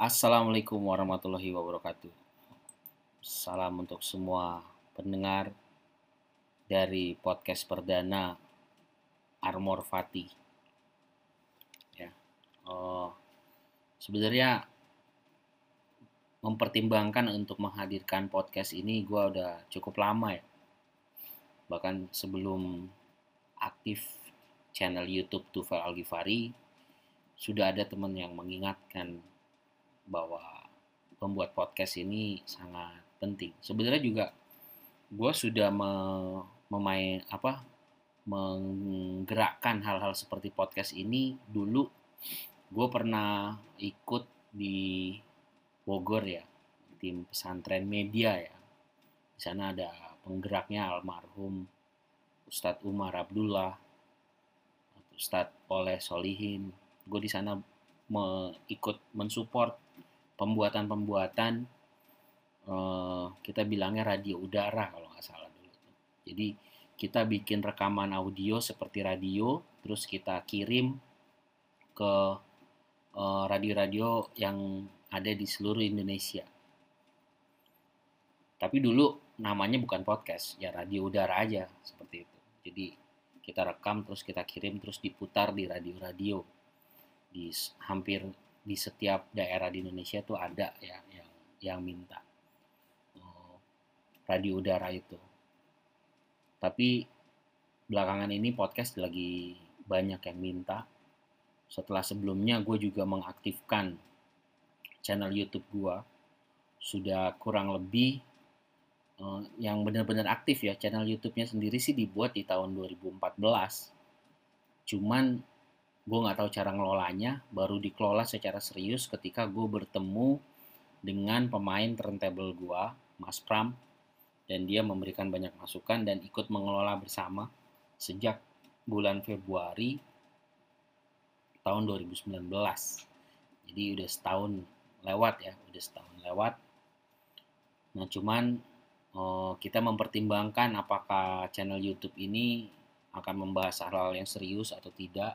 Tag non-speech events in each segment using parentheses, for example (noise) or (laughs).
Assalamualaikum warahmatullahi wabarakatuh. Salam untuk semua pendengar dari podcast perdana Armor Fati. Ya, oh, sebenarnya mempertimbangkan untuk menghadirkan podcast ini gue udah cukup lama ya. Bahkan sebelum aktif channel YouTube Tufel Algifari, sudah ada teman yang mengingatkan bahwa pembuat podcast ini sangat penting. Sebenarnya juga gue sudah me, memain apa menggerakkan hal-hal seperti podcast ini. Dulu gue pernah ikut di Bogor ya tim pesantren media ya. Di sana ada penggeraknya almarhum Ustadz Umar Abdullah Ustadz Oleh Solihin. Gue di sana ikut mensupport pembuatan-pembuatan uh, kita bilangnya radio udara kalau nggak salah dulu jadi kita bikin rekaman audio seperti radio terus kita kirim ke eh, radio-radio uh, yang ada di seluruh Indonesia. Tapi dulu namanya bukan podcast, ya radio udara aja seperti itu. Jadi kita rekam terus kita kirim terus diputar di radio-radio di hampir di setiap daerah di Indonesia tuh ada ya yang yang minta oh, radio udara itu. Tapi belakangan ini podcast lagi banyak yang minta. Setelah sebelumnya gue juga mengaktifkan channel YouTube gua sudah kurang lebih uh, yang benar-benar aktif ya channel YouTube-nya sendiri sih dibuat di tahun 2014 cuman gue nggak tahu cara ngelolanya baru dikelola secara serius ketika gue bertemu dengan pemain turntable gue Mas Pram dan dia memberikan banyak masukan dan ikut mengelola bersama sejak bulan Februari tahun 2019 jadi udah setahun lewat ya udah setahun lewat. Nah cuman oh, kita mempertimbangkan apakah channel YouTube ini akan membahas hal-hal yang serius atau tidak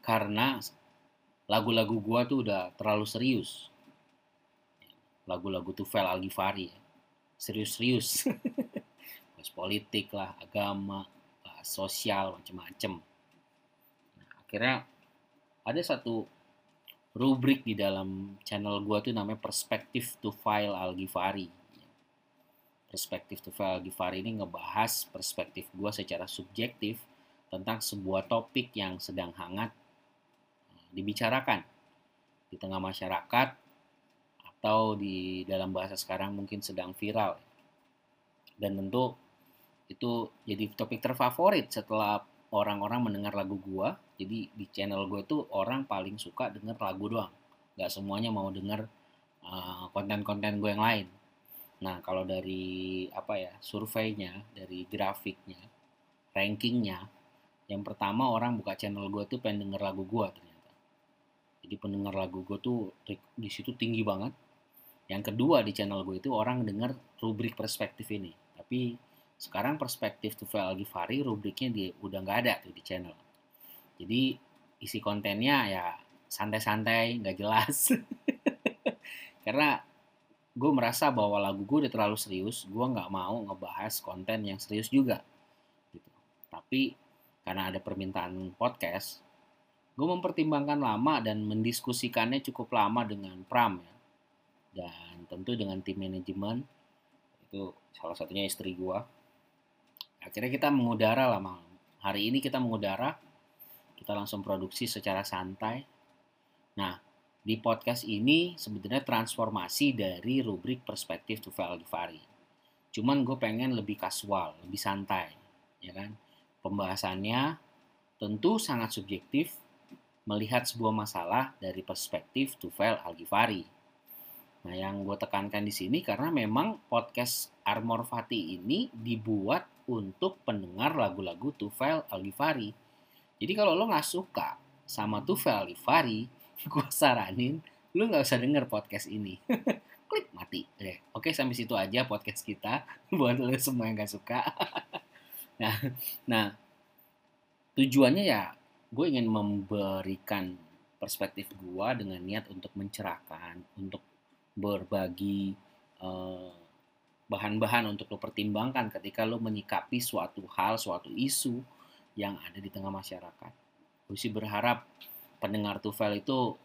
karena lagu-lagu gua tuh udah terlalu serius lagu-lagu Tufel Algifari ya. serius-serius (laughs) bahas politik lah agama bahas sosial macem-macem nah, akhirnya ada satu rubrik di dalam channel gue tuh namanya Perspektif to File Al-Ghifari. Perspektif to File Al-Ghifari ini ngebahas perspektif gue secara subjektif tentang sebuah topik yang sedang hangat dibicarakan di tengah masyarakat atau di dalam bahasa sekarang mungkin sedang viral. Dan tentu itu jadi topik terfavorit setelah orang-orang mendengar lagu gua. Jadi di channel gue tuh orang paling suka denger lagu doang. Nggak semuanya mau denger uh, konten-konten gue yang lain. Nah kalau dari apa ya surveinya dari grafiknya rankingnya yang pertama orang buka channel gue tuh pengen denger lagu gue jadi pendengar lagu gue tuh di situ tinggi banget yang kedua di channel gue itu orang denger rubrik perspektif ini tapi sekarang perspektif Tufel Al-Ghifari rubriknya di, udah nggak ada tuh di channel. Jadi isi kontennya ya santai-santai, nggak jelas. (laughs) Karena gue merasa bahwa lagu gue udah terlalu serius, gue nggak mau ngebahas konten yang serius juga. Gitu. Tapi karena ada permintaan podcast, gue mempertimbangkan lama dan mendiskusikannya cukup lama dengan Pram ya. Dan tentu dengan tim manajemen, itu salah satunya istri gue akhirnya kita mengudara lah malam hari ini kita mengudara kita langsung produksi secara santai. Nah di podcast ini sebenarnya transformasi dari rubrik perspektif to Ghifari cuman gue pengen lebih kasual lebih santai ya kan? Pembahasannya tentu sangat subjektif melihat sebuah masalah dari perspektif Tufel Al-Ghifari. Nah, yang gue tekankan di sini karena memang podcast Armor Fati ini dibuat untuk pendengar lagu-lagu Tufel Alifari. Jadi kalau lo nggak suka sama Tufel Alifari, (laughs) gue saranin lo nggak usah denger podcast ini. (laughs) Klik mati deh. Oke sampai situ aja podcast kita (laughs) buat lo semua yang nggak suka. nah, nah tujuannya ya gue ingin memberikan perspektif gua dengan niat untuk mencerahkan, untuk berbagi eh, bahan-bahan untuk lo pertimbangkan ketika lo menyikapi suatu hal, suatu isu yang ada di tengah masyarakat. Gue sih berharap pendengar Tufel itu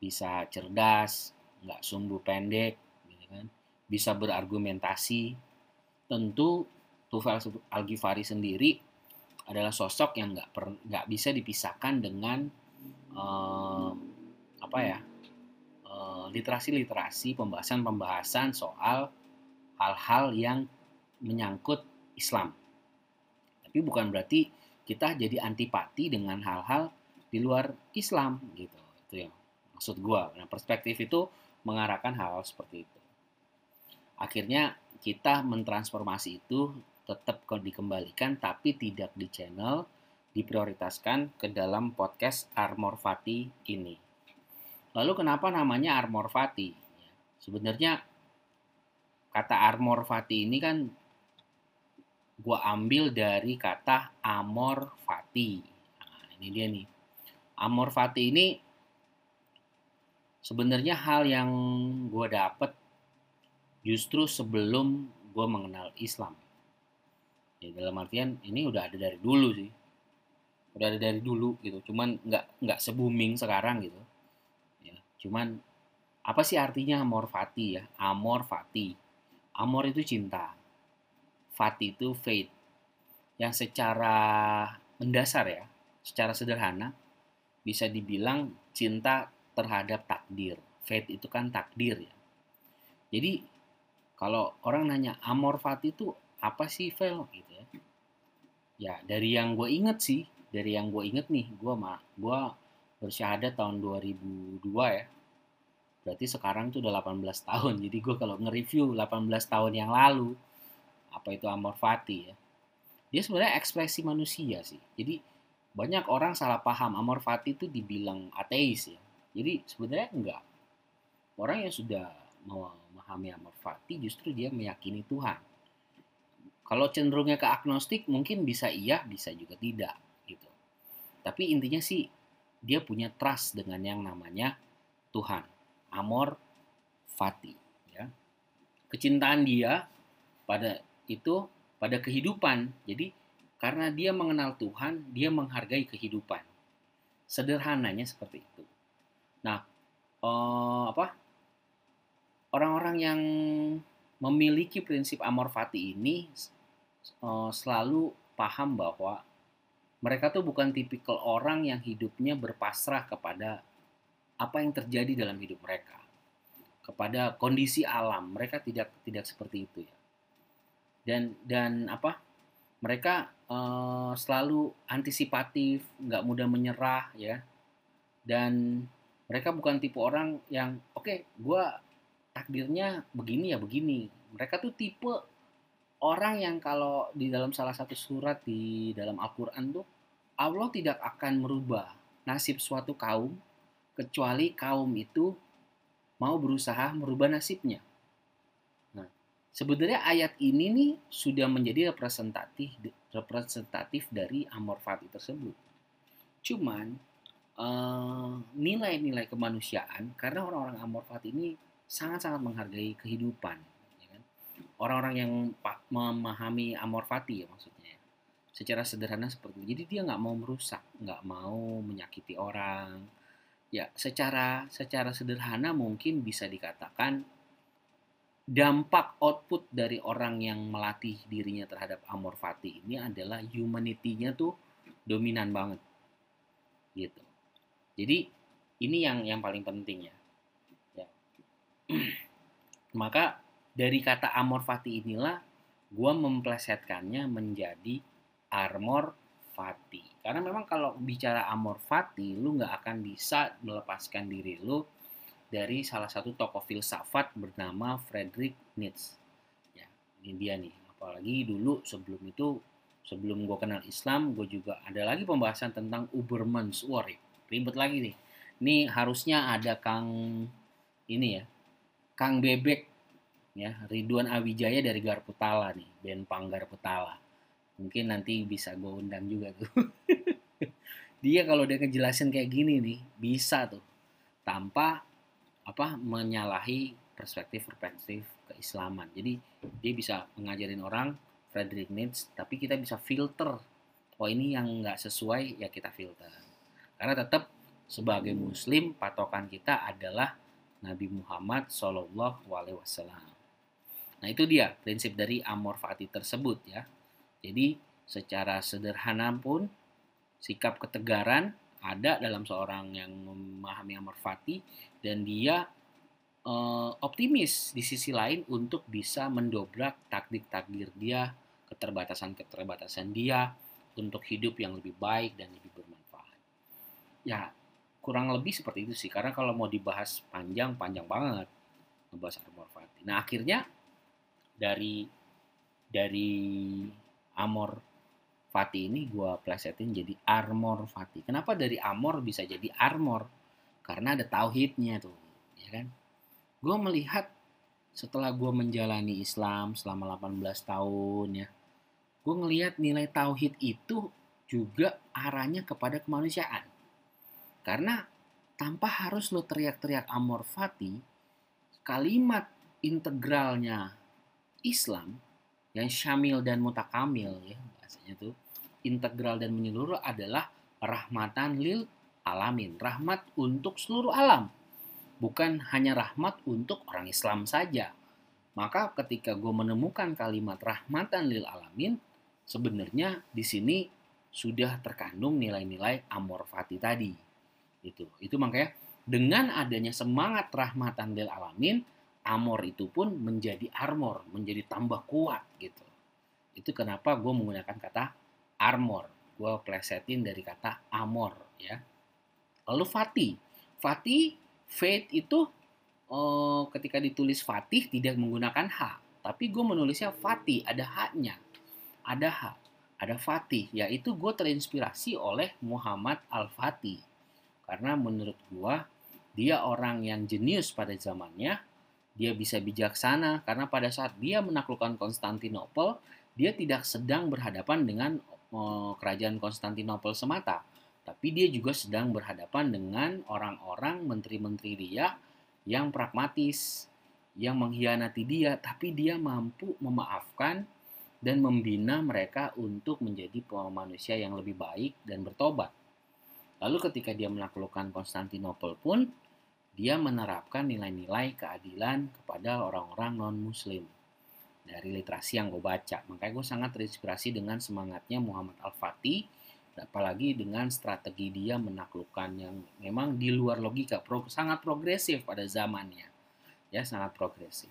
bisa cerdas, nggak sumbu pendek, gitu kan? bisa berargumentasi. Tentu Tufel Al-Ghifari sendiri adalah sosok yang nggak nggak bisa dipisahkan dengan uh, apa ya uh, literasi-literasi pembahasan-pembahasan soal hal-hal yang menyangkut Islam. Tapi bukan berarti kita jadi antipati dengan hal-hal di luar Islam gitu. Itu ya maksud gua. Nah, perspektif itu mengarahkan hal, hal seperti itu. Akhirnya kita mentransformasi itu tetap dikembalikan tapi tidak di channel diprioritaskan ke dalam podcast Armor Fati ini. Lalu kenapa namanya Armor Fati? Sebenarnya kata armor fati ini kan gue ambil dari kata amor fati. Nah, ini dia nih. Amor fati ini sebenarnya hal yang gue dapet justru sebelum gue mengenal Islam. Ya dalam artian ini udah ada dari dulu sih. Udah ada dari dulu gitu. Cuman nggak nggak se booming sekarang gitu. Ya, cuman apa sih artinya amor fati ya? Amor fati Amor itu cinta. Fati itu faith. Yang secara mendasar ya, secara sederhana, bisa dibilang cinta terhadap takdir. Faith itu kan takdir ya. Jadi kalau orang nanya amor fati itu apa sih Vel? Gitu ya. Ya dari yang gue inget sih, dari yang gue inget nih, gue mah gue bersyahadat tahun 2002 ya. Berarti sekarang tuh udah 18 tahun. (laughs) Jadi gue kalau nge-review 18 tahun yang lalu apa itu amor fati ya dia sebenarnya ekspresi manusia sih. Jadi banyak orang salah paham amor fati itu dibilang ateis ya. Jadi sebenarnya enggak. Orang yang sudah memahami amor fati justru dia meyakini Tuhan kalau cenderungnya ke agnostik mungkin bisa iya bisa juga tidak gitu. Tapi intinya sih dia punya trust dengan yang namanya Tuhan. Amor fati ya. Kecintaan dia pada itu pada kehidupan. Jadi karena dia mengenal Tuhan dia menghargai kehidupan. Sederhananya seperti itu. Nah eh, apa? Orang-orang yang memiliki prinsip amor fati ini eh, selalu paham bahwa mereka tuh bukan tipikal orang yang hidupnya berpasrah kepada apa yang terjadi dalam hidup mereka. Kepada kondisi alam mereka tidak tidak seperti itu ya. Dan dan apa? Mereka uh, selalu antisipatif nggak mudah menyerah ya. Dan mereka bukan tipe orang yang oke okay, gue takdirnya begini ya begini. Mereka tuh tipe orang yang kalau di dalam salah satu surat di dalam Al-Quran tuh Allah tidak akan merubah nasib suatu kaum kecuali kaum itu mau berusaha merubah nasibnya. Nah, sebenarnya ayat ini nih sudah menjadi representatif representatif dari amor fati tersebut. Cuman eh, nilai-nilai uh, kemanusiaan karena orang-orang amor fati ini sangat-sangat menghargai kehidupan. Orang-orang yang memahami amor fati ya maksudnya. Secara sederhana seperti itu. Jadi dia nggak mau merusak, nggak mau menyakiti orang, ya secara secara sederhana mungkin bisa dikatakan dampak output dari orang yang melatih dirinya terhadap amor fati ini adalah humanity-nya tuh dominan banget gitu jadi ini yang yang paling penting ya, ya. (clears throat) maka dari kata amor fati inilah gue memplesetkannya menjadi armor fati. Karena memang kalau bicara amor fati, lu nggak akan bisa melepaskan diri lu dari salah satu tokoh filsafat bernama Friedrich Nietzsche. Ya, ini dia nih. Apalagi dulu sebelum itu, sebelum gue kenal Islam, gue juga ada lagi pembahasan tentang Ubermensch. ribet lagi nih. Ini harusnya ada Kang ini ya, Kang Bebek ya, Ridwan Awijaya dari Garputala nih, band Pang Garputala. Mungkin nanti bisa gue undang juga tuh. (laughs) Dia kalau dia ngejelasin kayak gini nih bisa tuh. Tanpa apa menyalahi perspektif perspektif keislaman. Jadi dia bisa mengajarin orang Frederick Nietzsche tapi kita bisa filter. Oh ini yang nggak sesuai ya kita filter. Karena tetap sebagai muslim patokan kita adalah Nabi Muhammad Shallallahu Alaihi Wasallam nah itu dia prinsip dari amor fati tersebut ya jadi secara sederhana pun sikap ketegaran ada dalam seorang yang memahami amor fati dan dia uh, optimis di sisi lain untuk bisa mendobrak takdir-takdir dia, keterbatasan-keterbatasan dia untuk hidup yang lebih baik dan lebih bermanfaat. Ya, kurang lebih seperti itu sih. Karena kalau mau dibahas panjang, panjang banget ngebahas amor fati. Nah, akhirnya dari dari amor fati ini gue plesetin jadi armor fati. Kenapa dari amor bisa jadi armor? Karena ada tauhidnya tuh, ya kan? gue melihat setelah gue menjalani Islam selama 18 tahun ya gue ngelihat nilai tauhid itu juga arahnya kepada kemanusiaan karena tanpa harus lo teriak-teriak amor fati kalimat integralnya Islam yang syamil dan mutakamil ya bahasanya tuh integral dan menyeluruh adalah rahmatan lil alamin rahmat untuk seluruh alam bukan hanya rahmat untuk orang Islam saja. Maka ketika gue menemukan kalimat rahmatan lil alamin, sebenarnya di sini sudah terkandung nilai-nilai amor fati tadi. Itu, itu makanya dengan adanya semangat rahmatan lil alamin, amor itu pun menjadi armor, menjadi tambah kuat gitu. Itu kenapa gue menggunakan kata armor. Gue plesetin dari kata amor ya. Lalu fati. Fati Faith itu oh, ketika ditulis Fatih tidak menggunakan H, tapi gue menulisnya Fatih, ada H-nya. Ada H, ada Fatih, yaitu gue terinspirasi oleh Muhammad Al-Fatih. Karena menurut gue, dia orang yang jenius pada zamannya, dia bisa bijaksana karena pada saat dia menaklukkan Konstantinopel, dia tidak sedang berhadapan dengan oh, kerajaan Konstantinopel semata, tapi dia juga sedang berhadapan dengan orang-orang menteri-menteri dia yang pragmatis, yang mengkhianati dia, tapi dia mampu memaafkan dan membina mereka untuk menjadi manusia yang lebih baik dan bertobat. Lalu ketika dia menaklukkan Konstantinopel pun, dia menerapkan nilai-nilai keadilan kepada orang-orang non-muslim. Dari literasi yang gue baca. Makanya gue sangat terinspirasi dengan semangatnya Muhammad Al-Fatih apalagi dengan strategi dia menaklukkan yang memang di luar logika pro, sangat progresif pada zamannya ya sangat progresif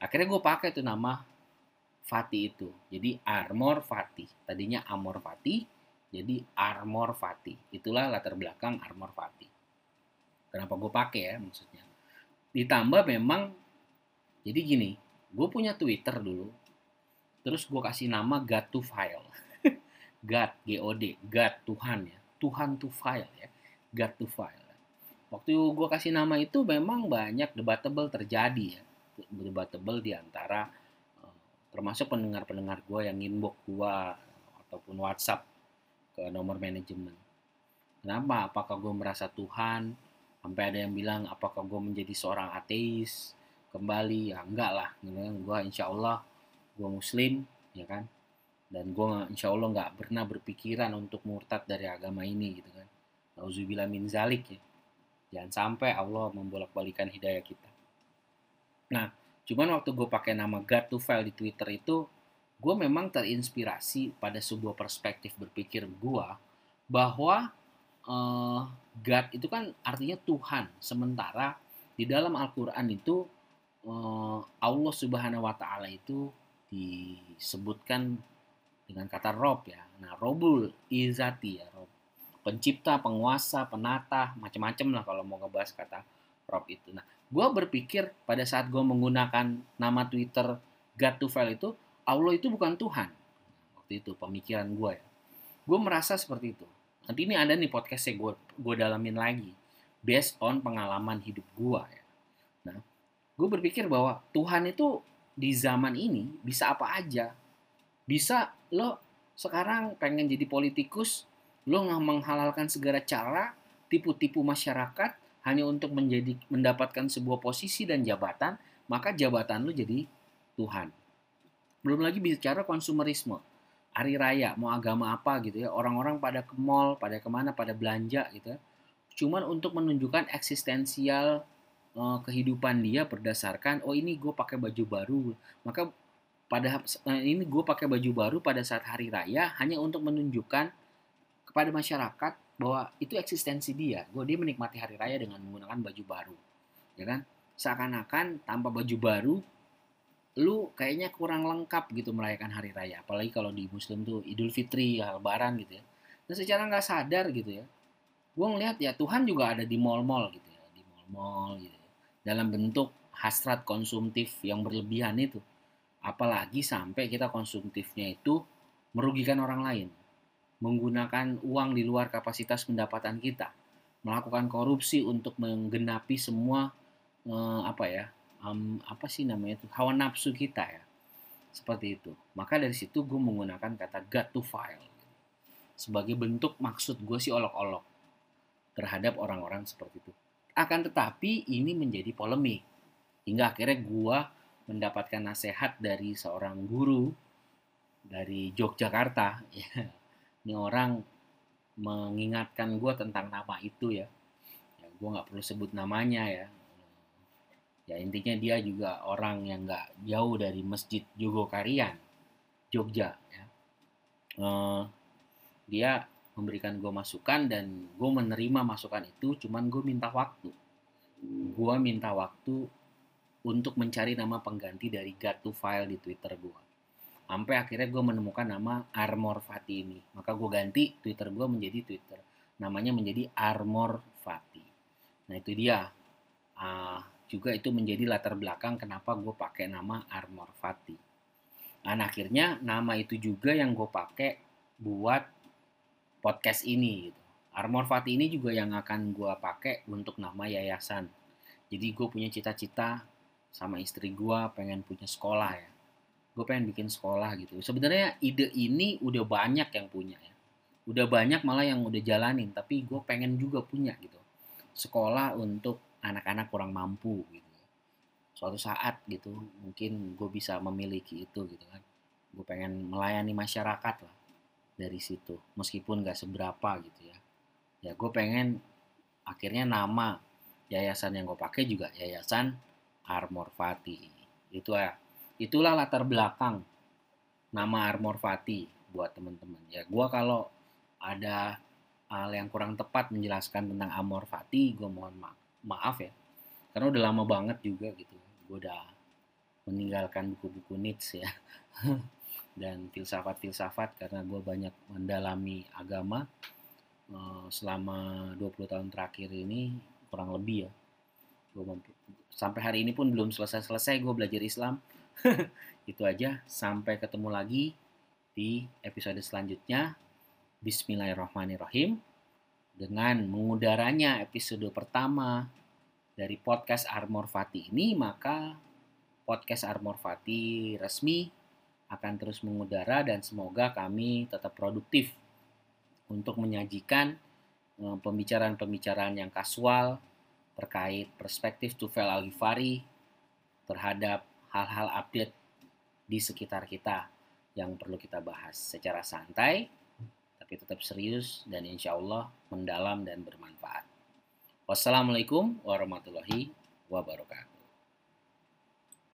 akhirnya gue pakai itu nama Fatih itu jadi Armor Fatih tadinya Amor Fatih jadi Armor Fatih itulah latar belakang Armor Fatih kenapa gue pakai ya maksudnya ditambah memang jadi gini gue punya Twitter dulu terus gue kasih nama God to File (laughs) God, G-O-D, God, Tuhan ya. Tuhan to file ya. God to file. Waktu gue kasih nama itu memang banyak debatable terjadi ya. Debatable di antara eh, termasuk pendengar-pendengar gue yang inbox gue ataupun WhatsApp ke nomor manajemen. Kenapa? Apakah gue merasa Tuhan? Sampai ada yang bilang, apakah gue menjadi seorang ateis? Kembali, ya enggak lah. Gue insya Allah, gue muslim, ya kan? dan gue insya Allah nggak pernah berpikiran untuk murtad dari agama ini gitu kan Nauzubillah min zalik ya jangan sampai Allah membolak-balikan hidayah kita nah cuman waktu gue pakai nama God to File di Twitter itu gue memang terinspirasi pada sebuah perspektif berpikir gue bahwa uh, God itu kan artinya Tuhan sementara di dalam Al-Quran itu uh, Allah Subhanahu Wa Taala itu disebutkan dengan kata Rob ya. Nah, Robul Izati ya, Rob. Pencipta, penguasa, penata, macam-macam lah kalau mau ngebahas kata Rob itu. Nah, gue berpikir pada saat gue menggunakan nama Twitter God to File itu, Allah itu bukan Tuhan. Waktu itu pemikiran gue ya. Gue merasa seperti itu. Nanti ini ada nih podcastnya gue gue dalamin lagi, based on pengalaman hidup gue ya. Nah, gue berpikir bahwa Tuhan itu di zaman ini bisa apa aja bisa lo sekarang pengen jadi politikus Lo nggak menghalalkan segala cara, tipu-tipu masyarakat hanya untuk menjadi mendapatkan sebuah posisi dan jabatan, maka jabatan lo jadi Tuhan. Belum lagi bicara konsumerisme. Hari raya, mau agama apa gitu ya. Orang-orang pada ke mall, pada ke mana, pada belanja gitu ya. Cuman untuk menunjukkan eksistensial uh, kehidupan dia berdasarkan, oh ini gue pakai baju baru. Maka pada uh, ini gue pakai baju baru pada saat hari raya hanya untuk menunjukkan kepada masyarakat bahwa itu eksistensi dia. Gue dia menikmati hari raya dengan menggunakan baju baru, ya kan? Seakan-akan tanpa baju baru, lu kayaknya kurang lengkap gitu merayakan hari raya. Apalagi kalau di Muslim tuh Idul Fitri, Lebaran gitu ya. Dan secara nggak sadar gitu ya, gue ngelihat ya Tuhan juga ada di mall-mall gitu ya, di mall-mall gitu ya. Dalam bentuk hasrat konsumtif yang berlebihan itu. Apalagi sampai kita konsumtifnya itu merugikan orang lain menggunakan uang di luar kapasitas pendapatan kita, melakukan korupsi untuk menggenapi semua eh, apa ya, um, apa sih namanya itu hawa nafsu kita ya, seperti itu. Maka dari situ gue menggunakan kata got to file. Sebagai bentuk maksud gue sih olok-olok terhadap orang-orang seperti itu. Akan tetapi ini menjadi polemik. Hingga akhirnya gue mendapatkan nasihat dari seorang guru dari Yogyakarta. Ya ini orang mengingatkan gue tentang nama itu ya, ya gue nggak perlu sebut namanya ya ya intinya dia juga orang yang nggak jauh dari masjid Jogokarian Jogja ya. Uh, dia memberikan gue masukan dan gue menerima masukan itu cuman gue minta waktu. Gue minta waktu untuk mencari nama pengganti dari God to File di Twitter gue sampai akhirnya gue menemukan nama Armor Fati ini maka gue ganti Twitter gue menjadi Twitter. Namanya menjadi Armor Fati nah itu dia. Uh, juga itu menjadi latar belakang kenapa gue pakai nama Armor Fati dan akhirnya nama itu juga yang gue pakai buat podcast ini gitu. Armor Fati ini juga yang akan gue pakai untuk nama yayasan. Jadi gue punya cita-cita sama istri gue pengen punya sekolah ya. Gue pengen bikin sekolah gitu. Sebenarnya ide ini udah banyak yang punya ya. Udah banyak malah yang udah jalanin tapi gue pengen juga punya gitu. Sekolah untuk anak-anak kurang mampu gitu. Suatu saat gitu mungkin gue bisa memiliki itu gitu kan. Gue pengen melayani masyarakat lah dari situ meskipun gak seberapa gitu ya. Ya gue pengen akhirnya nama yayasan yang gue pakai juga yayasan Armor Fati. Itu ya itulah latar belakang nama Armor Fati buat teman-teman. Ya gue kalau ada hal yang kurang tepat menjelaskan tentang Armor Fati gue mohon ma maaf ya karena udah lama banget juga gitu gue udah meninggalkan buku-buku Nietzsche ya (laughs) dan filsafat-filsafat karena gue banyak mendalami agama eh, selama 20 tahun terakhir ini kurang lebih ya gue sampai hari ini pun belum selesai-selesai gue belajar Islam (laughs) itu aja. Sampai ketemu lagi di episode selanjutnya. Bismillahirrahmanirrahim. Dengan mengudaranya episode pertama dari podcast Armor Fati ini, maka podcast Armor Fati resmi akan terus mengudara dan semoga kami tetap produktif untuk menyajikan eh, pembicaraan-pembicaraan yang kasual terkait perspektif Tufel Al-Ghifari terhadap hal-hal update di sekitar kita yang perlu kita bahas secara santai, tapi tetap serius dan insya Allah mendalam dan bermanfaat. Wassalamualaikum warahmatullahi wabarakatuh.